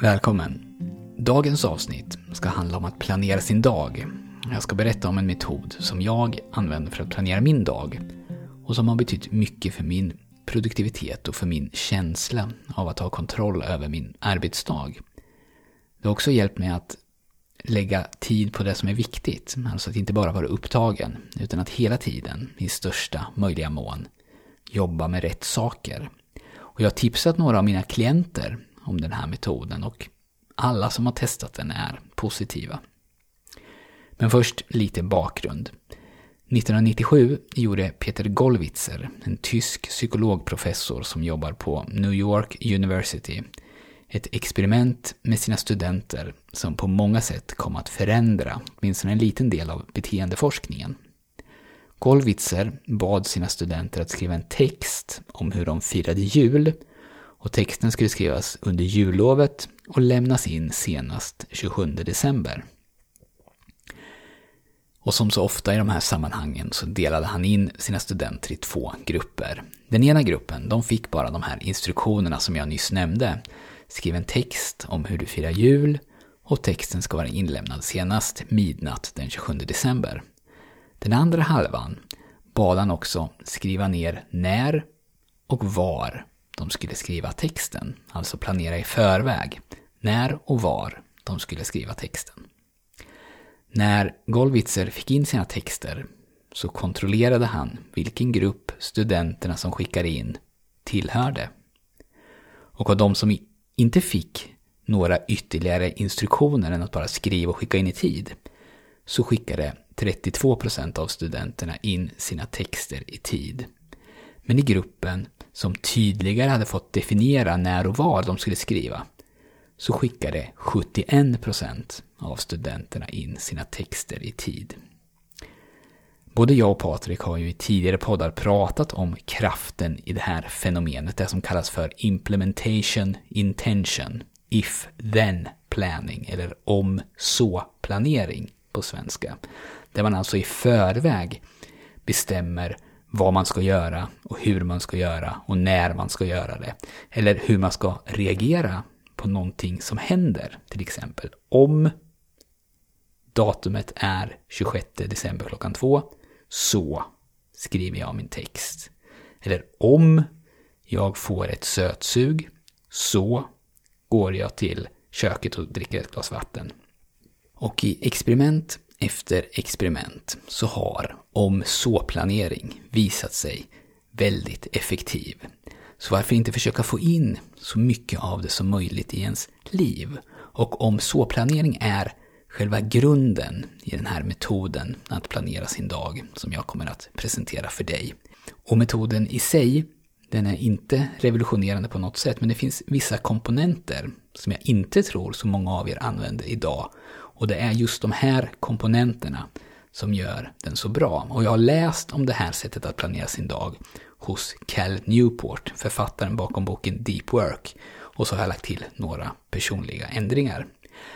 Välkommen! Dagens avsnitt ska handla om att planera sin dag. Jag ska berätta om en metod som jag använder för att planera min dag och som har betytt mycket för min produktivitet och för min känsla av att ha kontroll över min arbetsdag. Det har också hjälpt mig att lägga tid på det som är viktigt, alltså att inte bara vara upptagen, utan att hela tiden, i största möjliga mån, jobba med rätt saker. Och jag har tipsat några av mina klienter om den här metoden och alla som har testat den är positiva. Men först lite bakgrund. 1997 gjorde Peter Gollwitzer, en tysk psykologprofessor som jobbar på New York University, ett experiment med sina studenter som på många sätt kom att förändra åtminstone en liten del av beteendeforskningen. Gollwitzer bad sina studenter att skriva en text om hur de firade jul och texten skulle skrivas under jullovet och lämnas in senast 27 december. Och som så ofta i de här sammanhangen så delade han in sina studenter i två grupper. Den ena gruppen, de fick bara de här instruktionerna som jag nyss nämnde. Skriv en text om hur du firar jul och texten ska vara inlämnad senast midnatt den 27 december. Den andra halvan bad han också skriva ner när och var de skulle skriva texten, alltså planera i förväg när och var de skulle skriva texten. När Golvitzer fick in sina texter så kontrollerade han vilken grupp studenterna som skickade in tillhörde. Och av de som inte fick några ytterligare instruktioner än att bara skriva och skicka in i tid så skickade 32% av studenterna in sina texter i tid. Men i gruppen som tydligare hade fått definiera när och var de skulle skriva så skickade 71% av studenterna in sina texter i tid. Både jag och Patrik har ju i tidigare poddar pratat om kraften i det här fenomenet, det som kallas för implementation intention, if then planning, eller om så planering på svenska. Där man alltså i förväg bestämmer vad man ska göra och hur man ska göra och när man ska göra det. Eller hur man ska reagera på någonting som händer. Till exempel om datumet är 26 december klockan två så skriver jag min text. Eller om jag får ett sötsug så går jag till köket och dricker ett glas vatten. Och i experiment efter experiment så har om så-planering visat sig väldigt effektiv. Så varför inte försöka få in så mycket av det som möjligt i ens liv? Och om så-planering är själva grunden i den här metoden att planera sin dag som jag kommer att presentera för dig. Och metoden i sig, den är inte revolutionerande på något sätt, men det finns vissa komponenter som jag inte tror så många av er använder idag. Och det är just de här komponenterna som gör den så bra. Och jag har läst om det här sättet att planera sin dag hos Cal Newport, författaren bakom boken Deep Work. Och så har jag lagt till några personliga ändringar.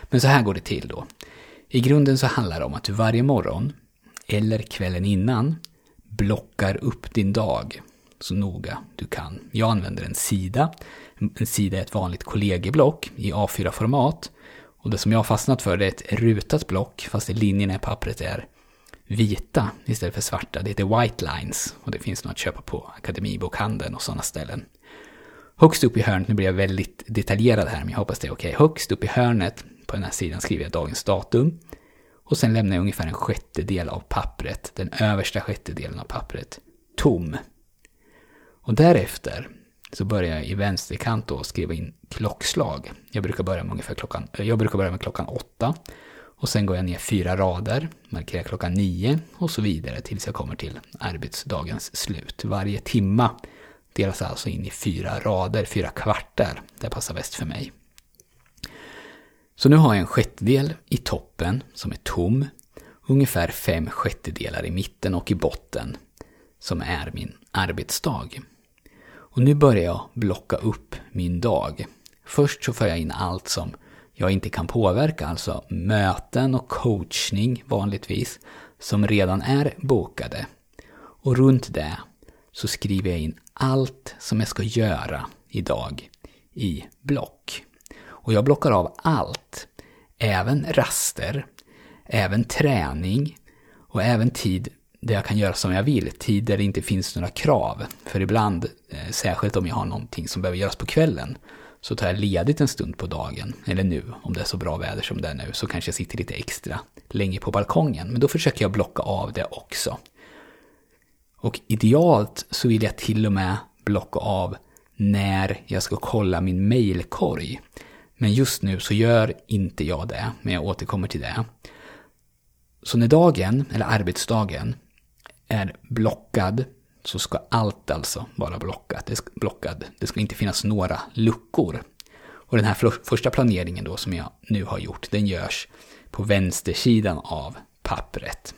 Men så här går det till då. I grunden så handlar det om att du varje morgon, eller kvällen innan, blockar upp din dag så noga du kan. Jag använder en sida. En sida är ett vanligt kollegieblock i A4-format. Och det som jag har fastnat för är ett rutat block, fast linjerna i pappret är vita istället för svarta. Det heter White Lines och det finns nog att köpa på Akademibokhandeln och sådana ställen. Högst upp i hörnet, nu blir jag väldigt detaljerad här men jag hoppas det är okej. Okay. Högst upp i hörnet på den här sidan skriver jag dagens datum. Och sen lämnar jag ungefär en sjättedel av pappret, den översta sjättedelen av pappret, tom. Och därefter så börjar jag i vänsterkant då skriva in klockslag. Jag brukar börja med ungefär klockan, jag brukar börja med klockan åtta. Och sen går jag ner fyra rader, markerar klockan nio och så vidare tills jag kommer till arbetsdagens slut. Varje timma delas alltså in i fyra rader, fyra kvartar. Det passar bäst för mig. Så nu har jag en sjättedel i toppen som är tom, ungefär fem sjättedelar i mitten och i botten som är min arbetsdag. Och nu börjar jag blocka upp min dag. Först så för jag in allt som jag inte kan påverka, alltså möten och coachning vanligtvis, som redan är bokade. Och runt det så skriver jag in allt som jag ska göra idag i block. Och jag blockar av allt. Även raster, även träning och även tid där jag kan göra som jag vill. Tid där det inte finns några krav. För ibland, eh, särskilt om jag har någonting som behöver göras på kvällen, så tar jag ledigt en stund på dagen, eller nu, om det är så bra väder som det är nu, så kanske jag sitter lite extra länge på balkongen. Men då försöker jag blocka av det också. Och idealt så vill jag till och med blocka av när jag ska kolla min mailkorg. Men just nu så gör inte jag det, men jag återkommer till det. Så när dagen, eller arbetsdagen, är blockad så ska allt alltså vara blockat. Det ska, blockad. Det ska inte finnas några luckor. Och den här första planeringen då som jag nu har gjort, den görs på vänstersidan av pappret.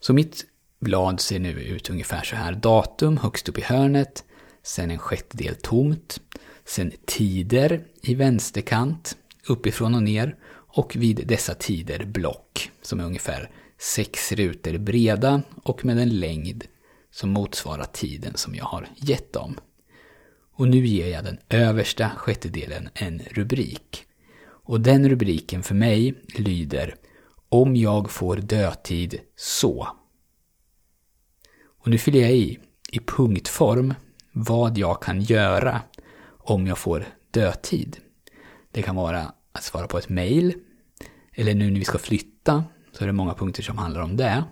Så mitt blad ser nu ut ungefär så här. Datum högst upp i hörnet, sen en sjättedel tomt, sen tider i vänsterkant, uppifrån och ner och vid dessa tider block som är ungefär sex rutor breda och med en längd som motsvarar tiden som jag har gett dem. Och nu ger jag den översta sjättedelen en rubrik. Och den rubriken för mig lyder Om jag får dödtid så. Och nu fyller jag i, i punktform, vad jag kan göra om jag får dödtid. Det kan vara att svara på ett mail, eller nu när vi ska flytta så är det många punkter som handlar om det.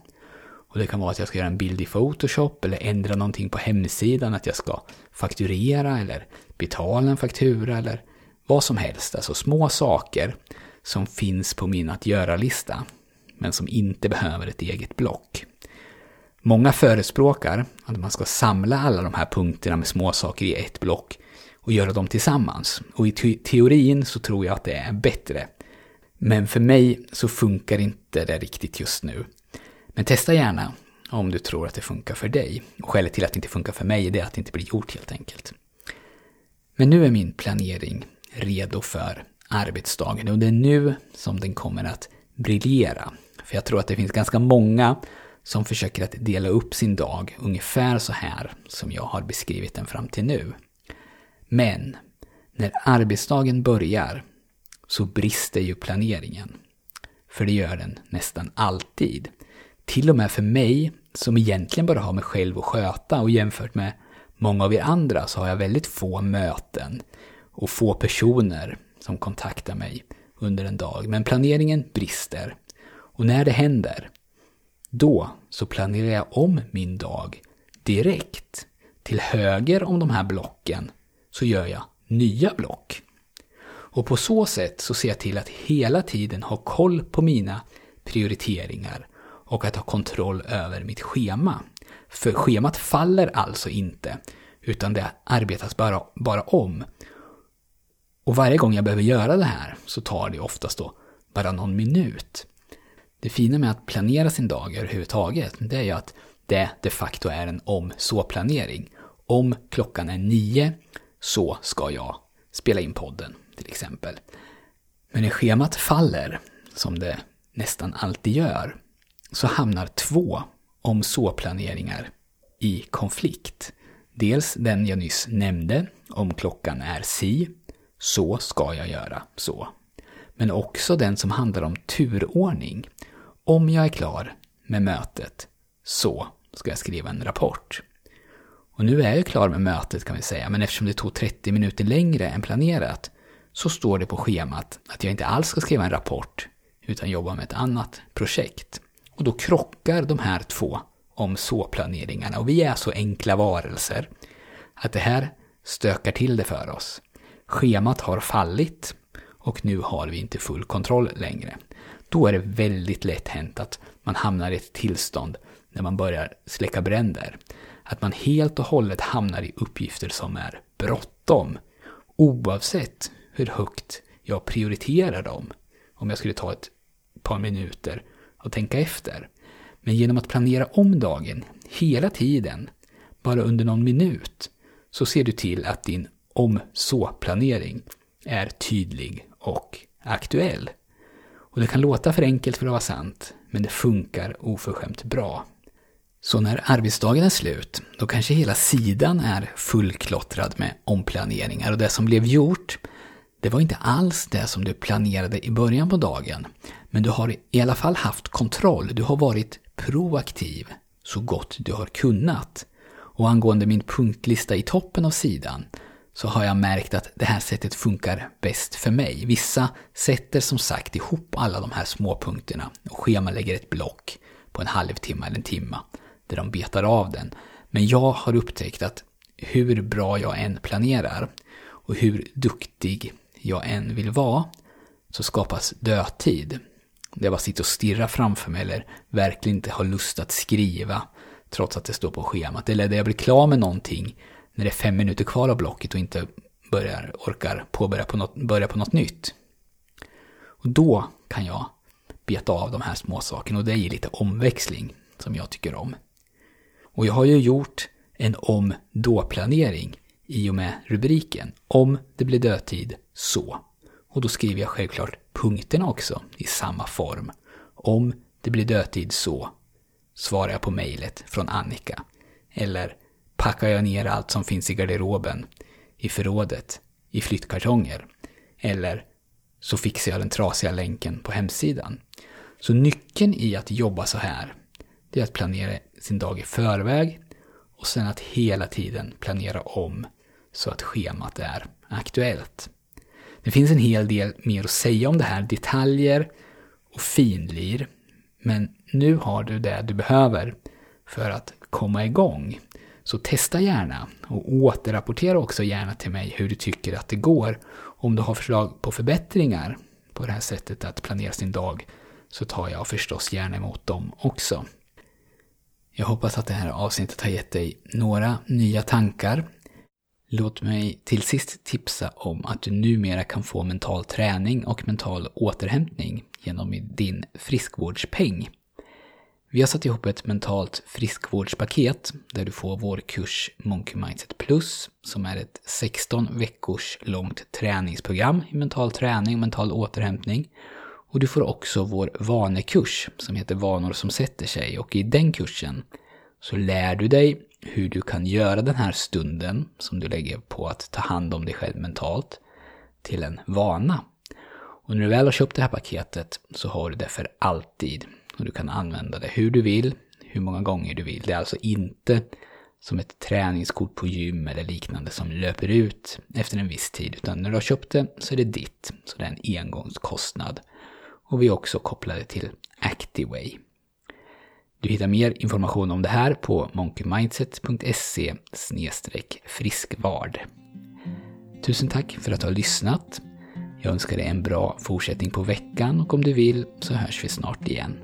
Och det kan vara att jag ska göra en bild i Photoshop eller ändra någonting på hemsidan, att jag ska fakturera eller betala en faktura eller vad som helst. Alltså små saker som finns på min att göra-lista, men som inte behöver ett eget block. Många förespråkar att man ska samla alla de här punkterna med småsaker i ett block och göra dem tillsammans. Och i teorin så tror jag att det är bättre. Men för mig så funkar inte det riktigt just nu. Men testa gärna om du tror att det funkar för dig. Och skälet till att det inte funkar för mig är att det inte blir gjort helt enkelt. Men nu är min planering redo för arbetsdagen och det är nu som den kommer att briljera. För jag tror att det finns ganska många som försöker att dela upp sin dag ungefär så här som jag har beskrivit den fram till nu. Men när arbetsdagen börjar så brister ju planeringen. För det gör den nästan alltid. Till och med för mig, som egentligen bara har mig själv att sköta och jämfört med många av er andra så har jag väldigt få möten och få personer som kontaktar mig under en dag. Men planeringen brister. Och när det händer, då så planerar jag om min dag direkt. Till höger om de här blocken så gör jag nya block. Och på så sätt så ser jag till att hela tiden ha koll på mina prioriteringar och att ha kontroll över mitt schema. För schemat faller alltså inte, utan det arbetas bara, bara om. Och varje gång jag behöver göra det här så tar det oftast då bara någon minut. Det fina med att planera sin dag överhuvudtaget, det är ju att det de facto är en om-så-planering. Om klockan är nio, så ska jag spela in podden till exempel. Men när schemat faller, som det nästan alltid gör, så hamnar två om så-planeringar i konflikt. Dels den jag nyss nämnde, om klockan är si, så ska jag göra så. Men också den som handlar om turordning. Om jag är klar med mötet, så ska jag skriva en rapport. Och nu är jag klar med mötet kan vi säga, men eftersom det tog 30 minuter längre än planerat så står det på schemat att jag inte alls ska skriva en rapport utan jobba med ett annat projekt. Och då krockar de här två om så-planeringarna och vi är så enkla varelser att det här stökar till det för oss. Schemat har fallit och nu har vi inte full kontroll längre. Då är det väldigt lätt hänt att man hamnar i ett tillstånd när man börjar släcka bränder. Att man helt och hållet hamnar i uppgifter som är bråttom. Oavsett hur högt jag prioriterar dem. Om jag skulle ta ett par minuter och tänka efter. Men genom att planera om dagen hela tiden, bara under någon minut, så ser du till att din om så-planering är tydlig och aktuell. Och det kan låta för enkelt för att vara sant, men det funkar oförskämt bra. Så när arbetsdagen är slut, då kanske hela sidan är fullklottrad med omplaneringar och det som blev gjort det var inte alls det som du planerade i början på dagen, men du har i alla fall haft kontroll. Du har varit proaktiv så gott du har kunnat. Och angående min punktlista i toppen av sidan så har jag märkt att det här sättet funkar bäst för mig. Vissa sätter som sagt ihop alla de här små punkterna och schemalägger ett block på en halvtimme eller en timme där de betar av den. Men jag har upptäckt att hur bra jag än planerar och hur duktig jag än vill vara så skapas dödtid. Där jag bara sitter och stirrar framför mig eller verkligen inte har lust att skriva trots att det står på schemat. Eller där jag blir klar med någonting när det är fem minuter kvar av blocket och inte börjar, orkar påbörja på något, börja på något nytt. Och då kan jag beta av de här små sakerna och det ger lite omväxling som jag tycker om. Och jag har ju gjort en om-då-planering i och med rubriken Om det blir dödtid, så. Och då skriver jag självklart punkterna också i samma form. Om det blir dödtid, så svarar jag på mejlet från Annika. Eller packar jag ner allt som finns i garderoben, i förrådet, i flyttkartonger. Eller så fixar jag den trasiga länken på hemsidan. Så nyckeln i att jobba så här, det är att planera sin dag i förväg och sen att hela tiden planera om så att schemat är aktuellt. Det finns en hel del mer att säga om det här, detaljer och finlir. Men nu har du det du behöver för att komma igång. Så testa gärna och återrapportera också gärna till mig hur du tycker att det går. Om du har förslag på förbättringar på det här sättet att planera sin dag så tar jag förstås gärna emot dem också. Jag hoppas att det här avsnittet har gett dig några nya tankar. Låt mig till sist tipsa om att du numera kan få mental träning och mental återhämtning genom din friskvårdspeng. Vi har satt ihop ett mentalt friskvårdspaket där du får vår kurs Monkey Mindset Plus som är ett 16 veckors långt träningsprogram i mental träning och mental återhämtning. Och du får också vår vanekurs som heter Vanor som sätter sig och i den kursen så lär du dig hur du kan göra den här stunden som du lägger på att ta hand om dig själv mentalt till en vana. Och när du väl har köpt det här paketet så har du det för alltid. Och du kan använda det hur du vill, hur många gånger du vill. Det är alltså inte som ett träningskort på gym eller liknande som löper ut efter en viss tid. Utan när du har köpt det så är det ditt. Så det är en engångskostnad. Och vi är också kopplade till Activeway. Du hittar mer information om det här på monkeymindset.se friskvard. Tusen tack för att du har lyssnat. Jag önskar dig en bra fortsättning på veckan och om du vill så hörs vi snart igen.